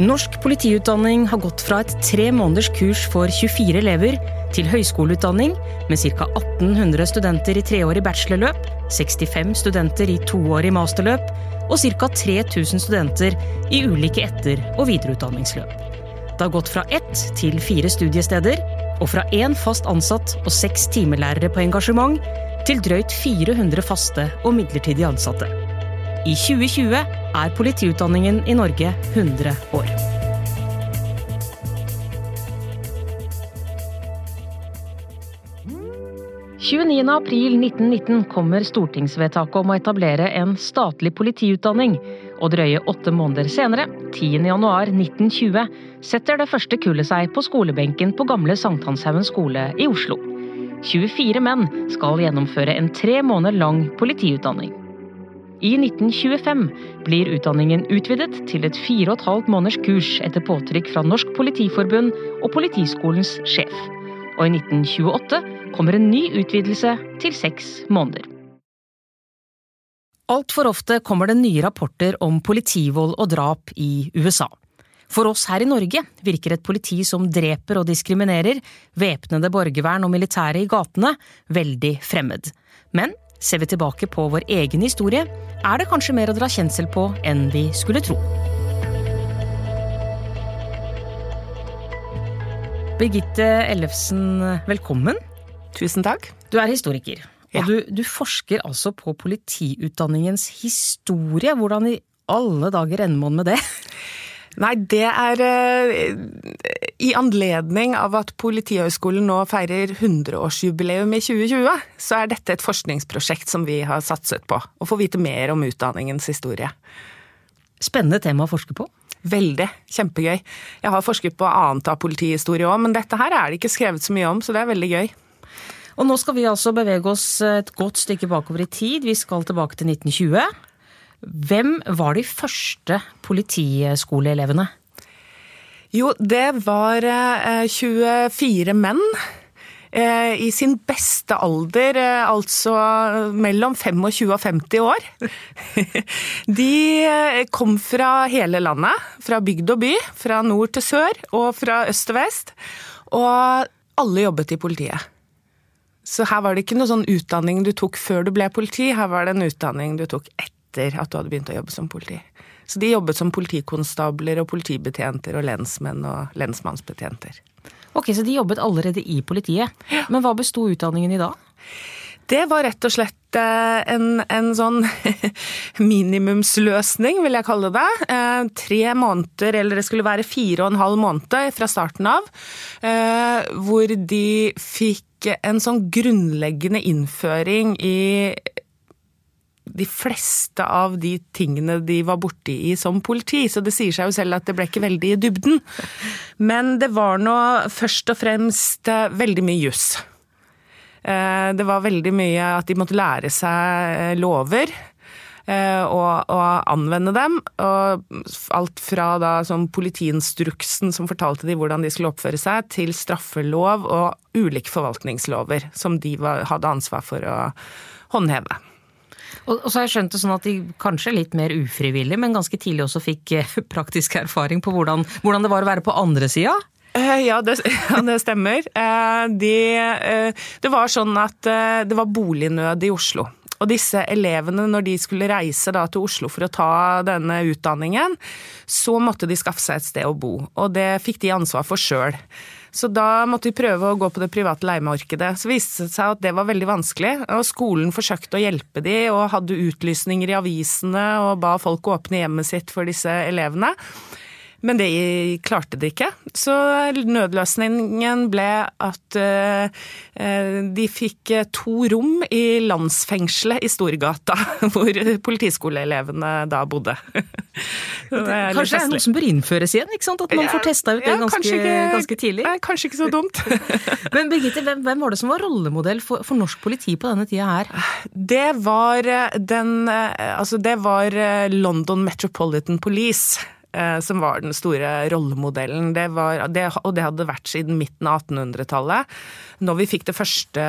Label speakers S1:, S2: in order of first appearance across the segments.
S1: Norsk politiutdanning har gått fra et tre måneders kurs for 24 elever til høyskoleutdanning med ca. 1800 studenter i treårig bachelorløp, 65 studenter i toårig masterløp og ca. 3000 studenter i ulike etter- og videreutdanningsløp. Det har gått fra ett til fire studiesteder, og fra én fast ansatt og seks timelærere på engasjement til drøyt 400 faste og midlertidig ansatte. I 2020 er politiutdanningen i Norge 100 år. april 1919 kommer stortingsvedtaket om å etablere en statlig politiutdanning, og drøye åtte måneder senere, 10.1.1920, setter det første kullet seg på skolebenken på gamle Sankthanshaugen skole i Oslo. 24 menn skal gjennomføre en tre måneder lang politiutdanning. I 1925 blir utdanningen utvidet til et fire og et halvt måneders kurs etter påtrykk fra Norsk Politiforbund og Politiskolens sjef. Og i 1928 kommer en ny utvidelse til seks måneder. Altfor ofte kommer det nye rapporter om politivold og drap i USA. For oss her i Norge virker et politi som dreper og diskriminerer, væpnede borgervern og militære i gatene, veldig fremmed. Men Ser vi tilbake på vår egen historie, er det kanskje mer å dra kjensel på enn vi skulle tro. Birgitte Ellefsen, velkommen.
S2: Tusen takk.
S1: Du er historiker, og du, du, forsker altså på politiutdanningens historie. Hvordan i alle dager ender man med det?
S2: Nei, det er uh, i anledning av at Politihøgskolen nå feirer 100-årsjubileum i 2020, så er dette et forskningsprosjekt som vi har satset på. Å få vite mer om utdanningens historie.
S1: Spennende tema å forske på.
S2: Veldig. Kjempegøy. Jeg har forsket på annet av politihistorie òg, men dette her er det ikke skrevet så mye om, så det er veldig gøy.
S1: Og nå skal vi altså bevege oss et godt stykke bakover i tid. Vi skal tilbake til 1920. Hvem var de første politiskoleelevene?
S2: Jo, det var 24 eh, menn. Eh, I sin beste alder, eh, altså mellom 25 og 50 år. De kom fra hele landet. Fra bygd og by. Fra nord til sør og fra øst til vest. Og alle jobbet i politiet. Så her var det ikke noe sånn utdanning du tok før du ble politi, her var det en utdanning du tok etter at du hadde begynt å jobbe som politi. Så de jobbet som politikonstabler og politibetjenter og lensmenn og lensmannsbetjenter.
S1: Ok, Så de jobbet allerede i politiet. Ja. Men hva besto utdanningen i da?
S2: Det var rett og slett eh, en, en sånn minimumsløsning, vil jeg kalle det. Eh, tre måneder, eller det skulle være fire og en halv måned fra starten av, eh, hvor de fikk en sånn grunnleggende innføring i de fleste av de tingene de var borti i som politi, så det sier seg jo selv at det ble ikke veldig i dybden. Men det var nå først og fremst eh, veldig mye juss. Eh, det var veldig mye at de måtte lære seg eh, lover. Og, og, anvende dem. Og alt fra da som politiinstruksen som fortalte de hvordan de skulle oppføre seg, til straffelov og ulike forvaltningslover som de var, hadde ansvar for å håndheve.
S1: Og, så har jeg skjønt det sånn at de kanskje litt mer ufrivillig, men ganske tidlig også fikk eh, praktisk erfaring på hvordan, hvordan det var å være på andre sida?
S2: Eh, ja det, ja, det, stemmer. Eh, de, det var sånn at det var bolignød i Oslo. Og disse elevene, når de skulle reise til Oslo for å ta denne utdanningen, så måtte de skaffe seg et sted å bo. Og det fikk de ansvar for sjøl. Så da måtte vi prøve å gå på det private leiemarkedet. Så viste det seg at det var veldig vanskelig, og skolen forsøkte å hjelpe de og hadde utlysninger i avisene og ba folk åpne hjemmet sitt for disse elevene. Men det klarte de ikke. Så nødløsningen ble at uh, de fikk eh, to rom i landsfengselet i Storgata, hvor politiskoleelevene da bodde.
S1: det er kanskje det er noe som bør innføres igjen? ikke sant? At man får testa ut det ganske, ikke, ganske, tidlig?
S2: Kanskje ikke så dumt.
S1: Men Birgitte, hvem, hvem, var det som var rollemodell for, for norsk politi på denne tida her?
S2: Det var den Altså, det var London Metropolitan Police. Eh, som var den store rollemodellen. Det var, det, og det hadde vært siden midten av 1800-tallet. Når vi fikk det første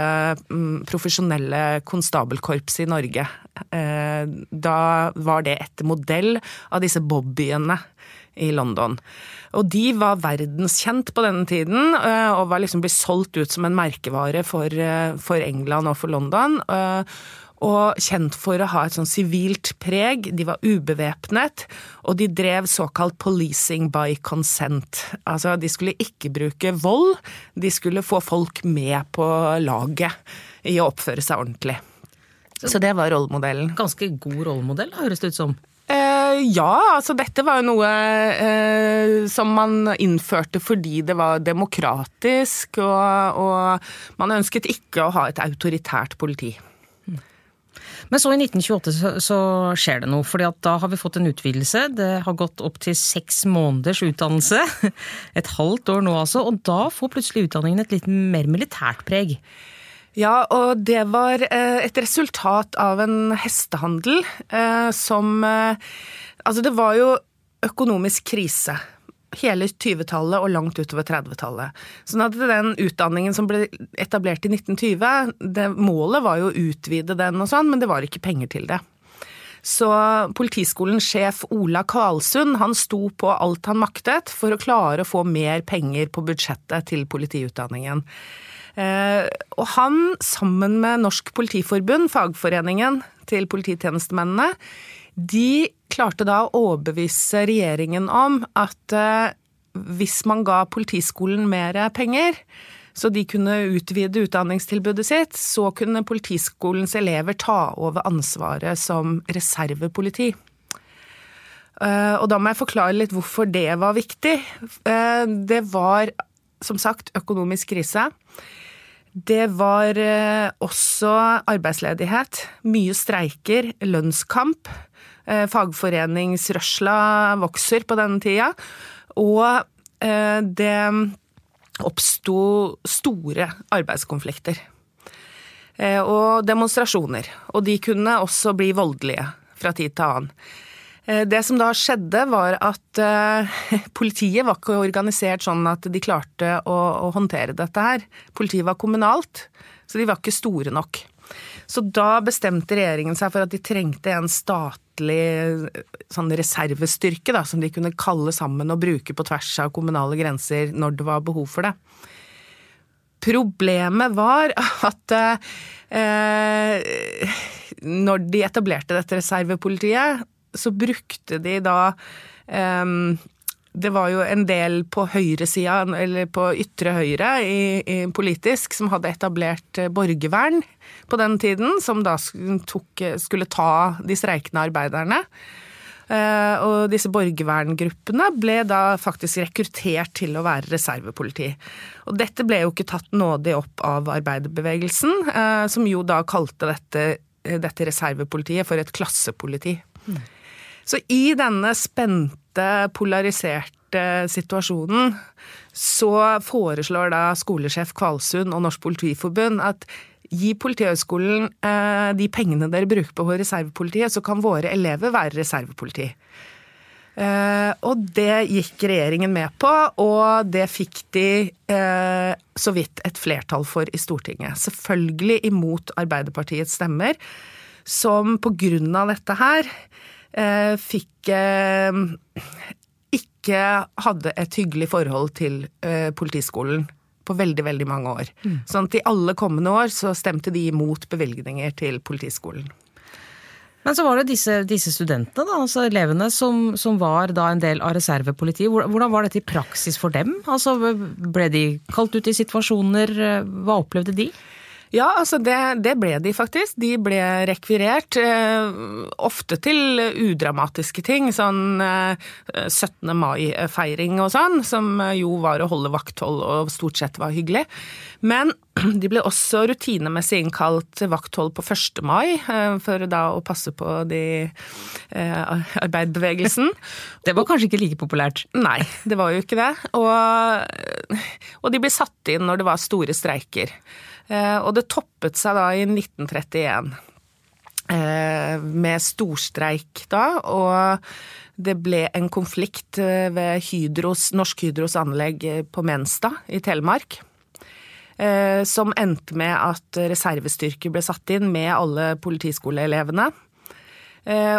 S2: mm, profesjonelle konstabelkorpset i Norge. Eh, da var det etter modell av disse bobbyene i London. Og de var verdenskjent på denne tiden, eh, og var liksom blitt solgt ut som en merkevare for, for England og for London. Og kjent for å ha et sånn sivilt preg. De var ubevæpnet, og de drev såkalt 'policing by consent'. Altså, de skulle ikke bruke vold, de skulle få folk med på laget i å oppføre seg ordentlig. Så det var rollemodellen.
S1: Ganske god rollemodell, høres det ut som.
S2: Eh, ja, altså dette var jo noe eh, som man innførte fordi det var demokratisk, og, og man ønsket ikke å ha et autoritært politi.
S1: Men så i 1928 så, så skjer det noe, at da har vi fått en utvidelse. Det har gått opp til seks måneders utdannelse. Et halvt år nå altså. Og da får plutselig utdanningen et litt mer militært preg.
S2: Ja, og det var eh, et resultat av en hestehandel eh, som eh, Altså, det var jo økonomisk krise hele 20-tallet og langt utover 30-tallet. Sånn at den utdanningen som ble etablert i 1920, det, målet var jo å utvide den og sånn, men det var ikke penger til det. Så politiskolens sjef Ola Kvalsund han sto på alt han maktet for å klare å få mer penger på budsjettet til politiutdanningen. Eh, og han, sammen med Norsk Politiforbund, fagforeningen til polititjenestemennene, de klarte da å overbevise regjeringen om at eh, hvis man ga Politiskolen mer penger, så de kunne utvide utdanningstilbudet sitt, så kunne Politiskolens elever ta over ansvaret som reservepoliti. Eh, og da må jeg forklare litt hvorfor det var viktig. Det var som sagt økonomisk krise. Det var eh, også arbeidsledighet, mye streiker, lønnskamp. Eh, fagforeningsrørsla vokser på denne tida. Og eh, det oppsto store arbeidskonflikter. Og demonstrasjoner. Og de kunne også bli voldelige fra tid til annen. Eh, det som da skjedde, var at politiet var ikke organisert sånn at de klarte å, å, håndtere dette her. Politiet var kommunalt, så de var ikke store nok. Så da bestemte regjeringen seg for at de trengte en statlig sånn reservestyrke, da, som de kunne kalle sammen og bruke på tvers av kommunale grenser når det var behov for det. Problemet var at eh, når de etablerte dette reservepolitiet, så brukte de da um, det var jo en del på høyresida, eller på ytre høyre i, i politisk, som hadde etablert eh, borgervern på den tiden, som da tok, skulle ta de streikende arbeiderne. Uh, og disse borgerverngruppene ble da faktisk rekruttert til å være reservepoliti. Og dette ble jo ikke tatt nådig opp av arbeiderbevegelsen, som jo da kalte dette, dette reservepolitiet for et klassepoliti. Mm. Så i denne spente, polariserte situasjonen så foreslår da skolesjef Kvalsund og Norsk Politiforbund at gi Politihøgskolen eh, de pengene dere bruker på reservepolitiet, så kan våre elever være reservepoliti. Eh, og det gikk regjeringen med på, og det fikk de eh, så vidt et flertall for i Stortinget. Selvfølgelig imot Arbeiderpartiets stemmer, som på grunn av dette her fikk eh, ikke hadde et hyggelig forhold til eh, Politiskolen på veldig, veldig mange år. Mm. Sånn at i alle kommende år så stemte de imot bevilgninger til Politiskolen.
S1: Men så var det disse, disse studentene, da, altså elevene, som, som, var da en del av reservepolitiet. Hvordan var dette i praksis for dem? Altså, ble de kalt ut i situasjoner? Hva opplevde de?
S2: Ja, altså det, det, ble de faktisk. De ble rekvirert. Eh, ofte til udramatiske ting, sånn eh, 17. mai-feiring og sånn, som jo var å holde vakthold og stort sett var hyggelig. Men de ble også rutinemessig innkalt vakthold på 1. mai, eh, for da å passe på de eh, arbeiderbevegelsen.
S1: Det var kanskje ikke like populært?
S2: Nei, det var jo ikke det. Og, og de ble satt inn når det var store streiker. Eh, og det toppet seg da i 1931 eh, med storstreik da, og det ble en konflikt eh, ved Hydros, Norsk Hydros anlegg på Menstad i Telemark. Som endte med at reservestyrker ble satt inn med alle politiskoleelevene.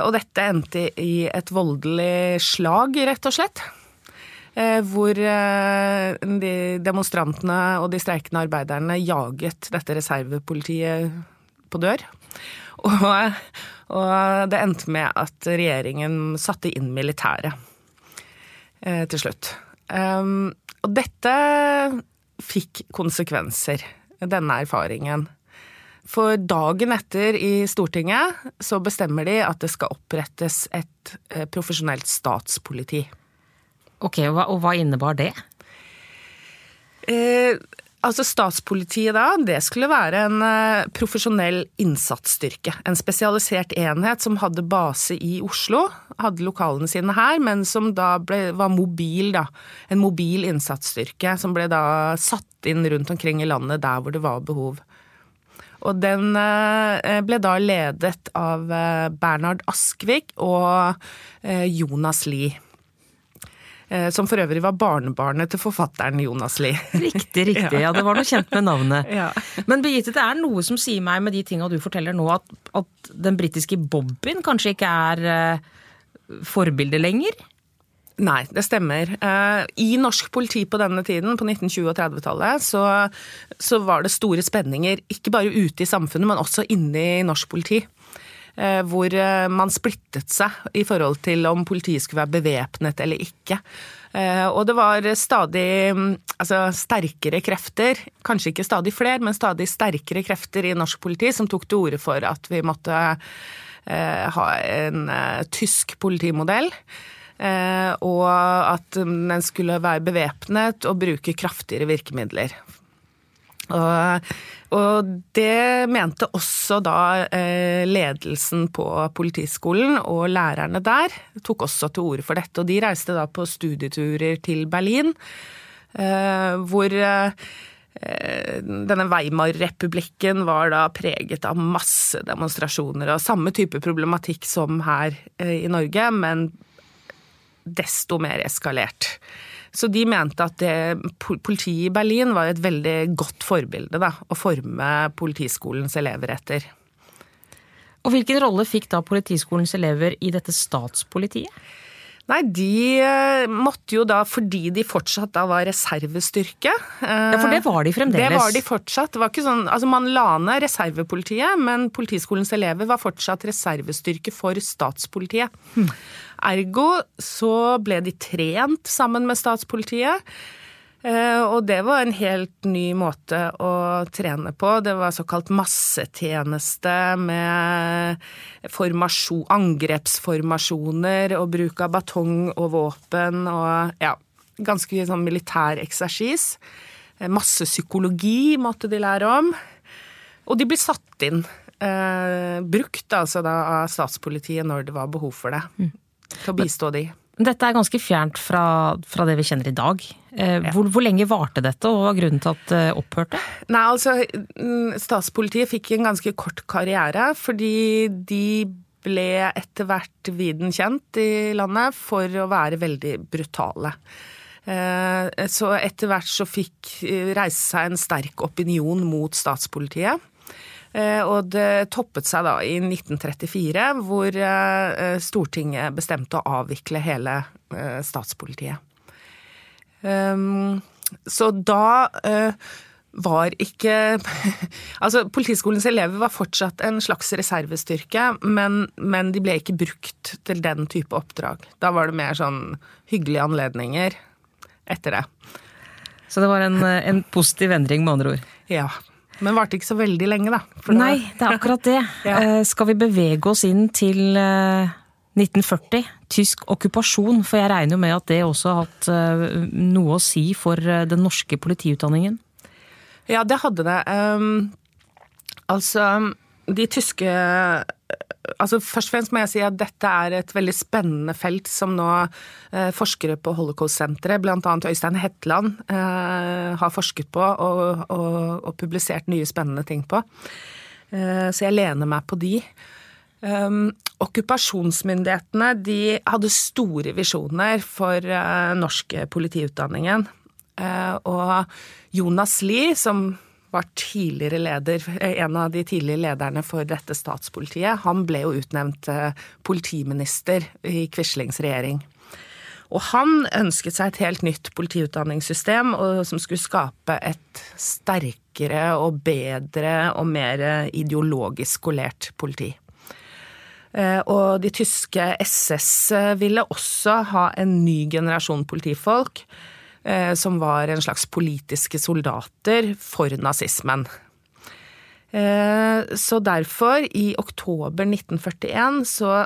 S2: Og dette endte i et voldelig slag, rett og slett. Hvor de demonstrantene og de streikende arbeiderne jaget dette reservepolitiet på dør. Og, og det endte med at regjeringen satte inn militæret til slutt. Og dette fikk konsekvenser, denne erfaringen. For dagen etter i Stortinget så bestemmer de at det skal opprettes et eh, profesjonelt statspoliti.
S1: Ok, Og hva innebar det?
S2: Eh, Altså Statspolitiet da, det skulle være en eh, profesjonell innsatsstyrke. En spesialisert enhet som hadde base i Oslo, hadde lokalene sine her, men som da ble, var mobil, da. En mobil innsatsstyrke som ble da satt inn rundt omkring i landet der hvor det var behov. Og den uh, ble da ledet av uh, Bernhard Askvik og Jonas Lie. Eh, som for øvrig var barnebarnet til forfatteren Jonas Lie.
S1: Riktig, riktig. Ja, det var noe kjent med navnet. Ja. Men Birgitte, det er noe som sier meg med de tinga du forteller nå, at, at den britiske Bobbyen kanskje ikke er uh, forbildet lenger?
S2: Nei, det stemmer. Uh, I norsk politi på denne tiden, på 1920- og 30-tallet, så, så, var det store spenninger. Ikke bare ute i samfunnet, men også inne i norsk politi. Eh, hvor eh, man splittet seg i forhold til om politiet skulle være bevæpnet eller ikke. Eh, og det var stadig mm, altså, sterkere krefter, kanskje ikke stadig flere, men stadig sterkere krefter i norsk politi som tok til orde for at vi måtte ha en tysk politimodell. Og at den skulle være bevæpnet og bruke kraftigere virkemidler. Og, og det mente også da eh, ledelsen på Politiskolen og lærerne der tok også til orde for dette. Og de reiste da på studieturer til Berlin, eh, hvor eh, denne Weimar-republikken var da preget av masse demonstrasjoner og samme type problematikk som her i Norge, men desto mer eskalert. Så de mente at det, politiet i Berlin var et veldig godt forbilde da, å forme politiskolens elever etter.
S1: Og Hvilken rolle fikk da politiskolens elever i dette statspolitiet?
S2: Nei, de eh, måtte jo da, fordi de fortsatt da var reservestyrke
S1: Ja, For det var de fremdeles?
S2: Det var de fortsatt. Det var ikke sånn, altså Man la ned reservepolitiet, men politiskolens elever var fortsatt reservestyrke for statspolitiet. Hmm. Ergo så ble de trent sammen med statspolitiet. Eh, og det var en helt ny måte å trene på. Det var såkalt massetjeneste med angrepsformasjoner og bruk av batong og våpen og ja, ganske sånn militær eksersis. Massepsykologi masse psykologi måtte de lære om. Og de ble satt inn. Eh, brukt altså da av statspolitiet når det var behov for det. Mm. Til å bistå de.
S1: Dette er ganske fjernt fra, fra det vi kjenner i dag. Eh, hvor, hvor, lenge varte dette, og hva var grunnen til at det opphørte?
S2: Nei, altså, mm, Statspolitiet fikk en ganske kort karriere, fordi de ble etter hvert viden kjent i landet for å være veldig brutale. Eh, så etter hvert så fikk eh, reise seg en sterk opinion mot statspolitiet. Eh, og det toppet seg da i 1934, hvor eh, Stortinget bestemte å avvikle hele eh, statspolitiet. Ehm, så da var ikke Altså, Politiskolens elever var fortsatt en slags reservestyrke, men, men, de ble ikke brukt til den type oppdrag. Da var det mer sånn hyggelige anledninger etter det.
S1: Så det var en, en positiv endring, med andre ord?
S2: Ja. Men varte ikke så veldig lenge, da.
S1: Nei, det er akkurat det. ja. Eh, skal vi bevege oss inn til 1940, eh, tysk okkupasjon? For jeg regner jo med at det også har hatt eh, noe å si for den norske politiutdanningen?
S2: Ja, det hadde det. Um, altså, de tyske altså Først og fremst må jeg si at dette er et veldig spennende felt som nå eh, forskere på Holocaust-senteret, bl.a. Øystein Hetland, eh, har forsket på og, og, og, publisert nye spennende ting på. Eh, så jeg lener meg på de. Um, okkupasjonsmyndighetene de hadde store visjoner for uh, norsk politiutdanningen. Uh, og Jonas Lie, som var tidligere leder, en av de tidligere lederne for dette statspolitiet. Han ble jo utnevnt politiminister i Quislings regjering. Og han ønsket seg et helt nytt politiutdanningssystem som skulle skape et sterkere og bedre og mer ideologisk skolert politi. Eh, og de tyske SS ville også ha en ny generasjon politifolk eh, som var en slags politiske soldater for nazismen. Eh, så derfor, i oktober 1941, så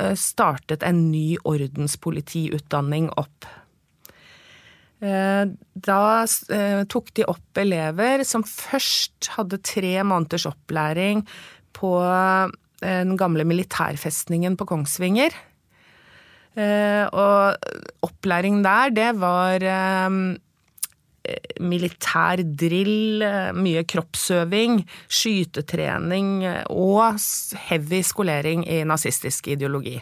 S2: Eh, startet en ny ordenspolitiutdanning opp. Eh, da eh, tok de opp elever som først hadde tre måneders opplæring på den gamle militærfestningen på Kongsvinger. Og opplæring der, det var Eh, militær drill, eh, mye kroppsøving, skytetrening eh, og heavy skolering i nazistisk ideologi.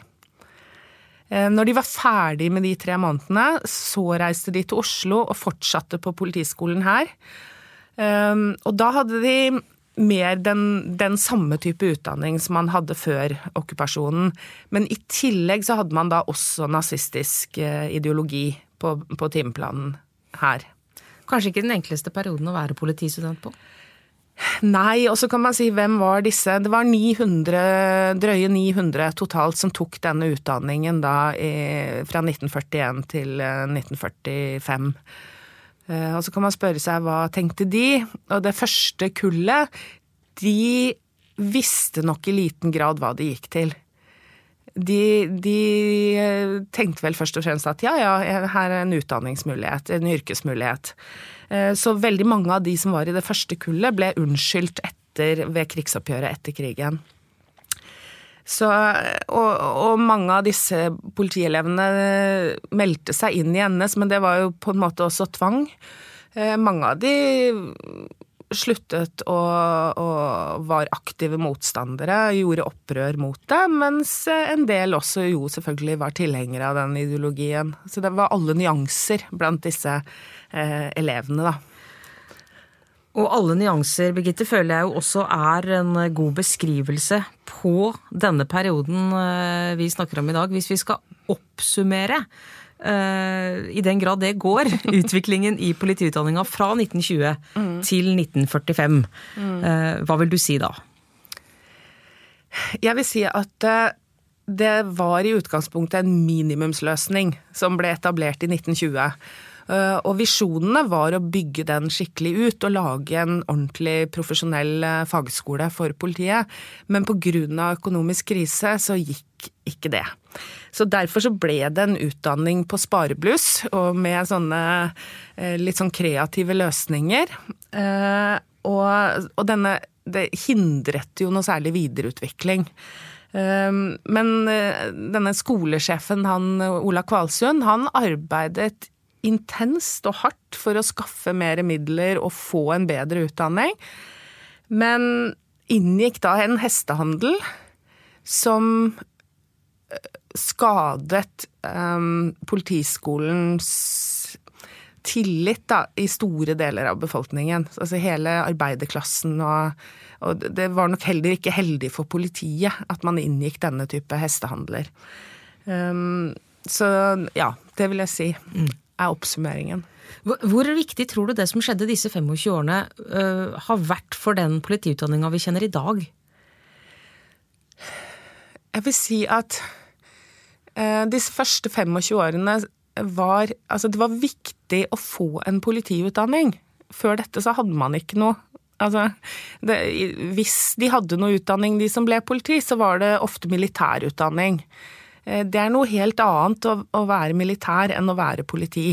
S2: Når de var ferdig med de tre månedene, så reiste de til Oslo og fortsatte på politiskolen her. Og da hadde de mer den, den, samme type utdanning som man hadde før okkupasjonen. Men i tillegg så hadde man da også nazistisk ideologi på, på timeplanen her.
S1: Kanskje ikke den enkleste perioden å være politistudent på?
S2: Nei, og så kan man si hvem var disse? Det var 900, drøye 900 totalt som tok denne utdanningen da i, fra 1941 til 1945. Eh, eh, og så kan man spørre seg hva tenkte de? Og det første kullet, de visste nok i liten grad hva de gikk til de, de, eh, tenkte vel først og fremst at ja, ja, her er en utdanningsmulighet, en yrkesmulighet. Eh, så veldig mange av de som var i det første kullet, ble unnskyldt etter, ved krigsoppgjøret etter krigen. Så, og, og, mange av disse politielevene meldte seg inn i NS, men det var jo på en måte også tvang. Eh, mange av de sluttet og, og, var aktive motstandere, gjorde opprør mot det, mens en del også jo selvfølgelig var tilhengere av den ideologien. Så det var alle nyanser blant disse eh, elevene, da.
S1: Og alle nyanser, Birgitte, føler jeg jo også er en god beskrivelse på denne perioden eh, vi snakker om i dag. Hvis vi skal oppsummere Eh, i den grad det går, utviklingen i politiutdanninga fra 1920 mm. til 1945. Mm. Eh, hva vil du si da?
S2: Jeg vil si at eh, det var i utgangspunktet en minimumsløsning som ble etablert i 1920. Og visjonene var å bygge den skikkelig ut og lage en ordentlig profesjonell fagskole for politiet. Men pga. økonomisk krise så gikk ikke det. Så derfor så ble det en utdanning på sparebluss, og med sånne eh, litt sånn kreative løsninger. Eh, og, og denne Det hindret jo noe særlig videreutvikling. Eh, men denne skolesjefen, han Ola Kvalsund, han arbeidet intenst og hardt for å skaffe mer midler og få en bedre utdanning. Men inngikk da en hestehandel som skadet um, politiskolens tillit da, i store deler av befolkningen. Altså hele arbeiderklassen og, og det var nok heller ikke heldig for politiet at man inngikk denne type hestehandler. Um, så ja, det vil jeg si er oppsummeringen.
S1: Hvor viktig tror du det som skjedde disse 25 årene, uh, har vært for den politiutdanninga vi kjenner i dag?
S2: Jeg vil si at uh, disse første 25 årene var Altså, det var viktig å få en politiutdanning. Før dette så hadde man ikke noe. Altså, det, hvis de hadde noe utdanning, de som ble politi, så var det ofte militærutdanning. Eh, det er noe helt annet å, å, være militær enn å være politi.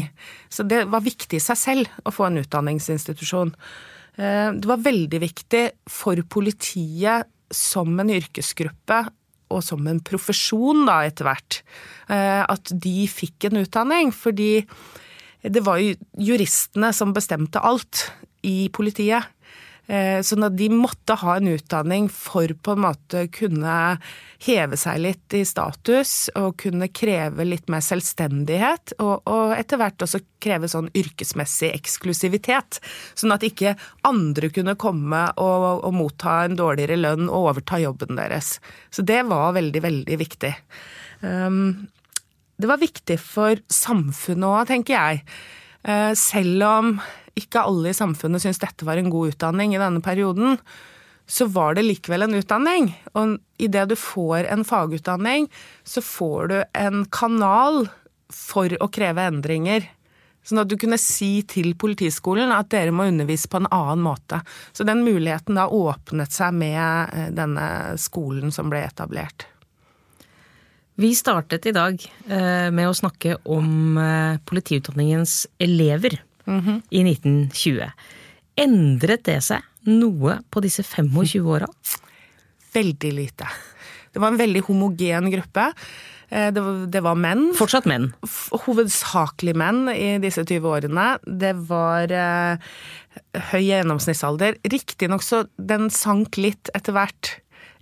S2: Så det var viktig i seg selv å få en utdanningsinstitusjon. Eh, det var veldig viktig for politiet som en yrkesgruppe og som en profesjon da etter hvert, eh, at de fikk en utdanning. Fordi det var jo juristene som bestemte alt i politiet. Eh, sånn at de måtte ha en utdanning for på en måte kunne heve seg litt i status og kunne kreve litt mer selvstendighet, og, og etter hvert også kreve sånn yrkesmessig eksklusivitet. Sånn at ikke andre kunne komme og, og motta en dårligere lønn og overta jobben deres. Så det var veldig, veldig viktig. Um, det var viktig for samfunnet òg, tenker jeg. Uh, selv om ikke alle i samfunnet syntes dette var en god utdanning i denne perioden, så var det likevel en utdanning. Og idet du får en fagutdanning, så får du en kanal for å kreve endringer. Sånn at du kunne si til Politiskolen at dere må undervise på en annen måte. Så den muligheten da åpnet seg med eh, denne skolen som ble etablert.
S1: Vi startet i dag eh, med å snakke om eh, politiutdanningens elever mm -hmm. i 1920. Endret det seg noe på disse 25 åra?
S2: Veldig lite. Det var en veldig homogen gruppe. Eh, det var, det var, menn.
S1: Fortsatt menn?
S2: Hovedsakelig menn i disse 20 årene. Det var eh, høy gjennomsnittsalder. Riktignok så den sank litt etter hvert.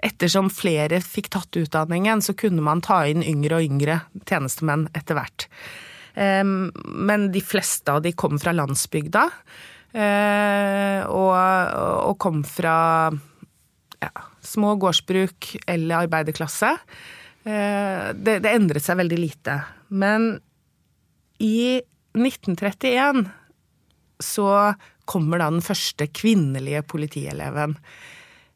S2: Ettersom flere fikk tatt utdanningen, så kunne man ta inn yngre og yngre tjenestemenn etter hvert. Men de fleste av de kom fra landsbygda. Eh, og, kom fra ja, små gårdsbruk eller arbeiderklasse. Eh, det, det endret seg veldig lite. Men i 1931 så kommer da den første kvinnelige politieleven.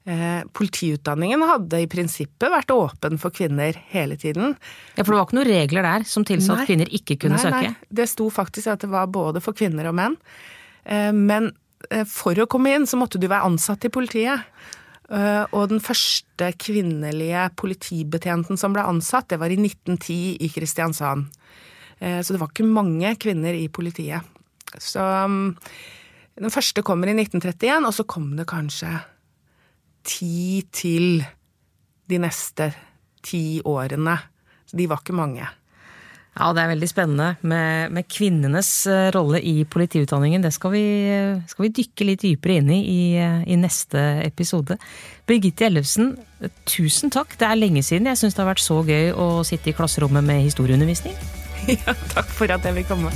S2: Eh, politiutdanningen hadde i prinsippet vært åpen for kvinner hele tiden.
S1: Ja, For det var ikke noen regler der som tilsa at kvinner ikke kunne
S2: nei,
S1: søke?
S2: Nei, det sto faktisk at det var både for kvinner og menn. Eh, men eh, for å komme inn så måtte du være ansatt i politiet. Og den første kvinnelige politibetjenten som ble ansatt, det var i 1910 i Kristiansand. Så det var ikke mange kvinner i politiet. Så mm, den første kommer i 1931, og så kom det kanskje ti til de neste ti årene. Så de var ikke mange.
S1: Ja, det er veldig spennende med, med kvinnenes eh, rolle i politiutdanningen. Det skal vi, skal vi dykke litt dypere inn i, i i, neste episode. Birgitte Ellefsen, tusen takk. Det er lenge siden jeg syns det har vært så gøy å sitte i klasserommet med historieundervisning.
S2: Ja, takk for at jeg vil komme.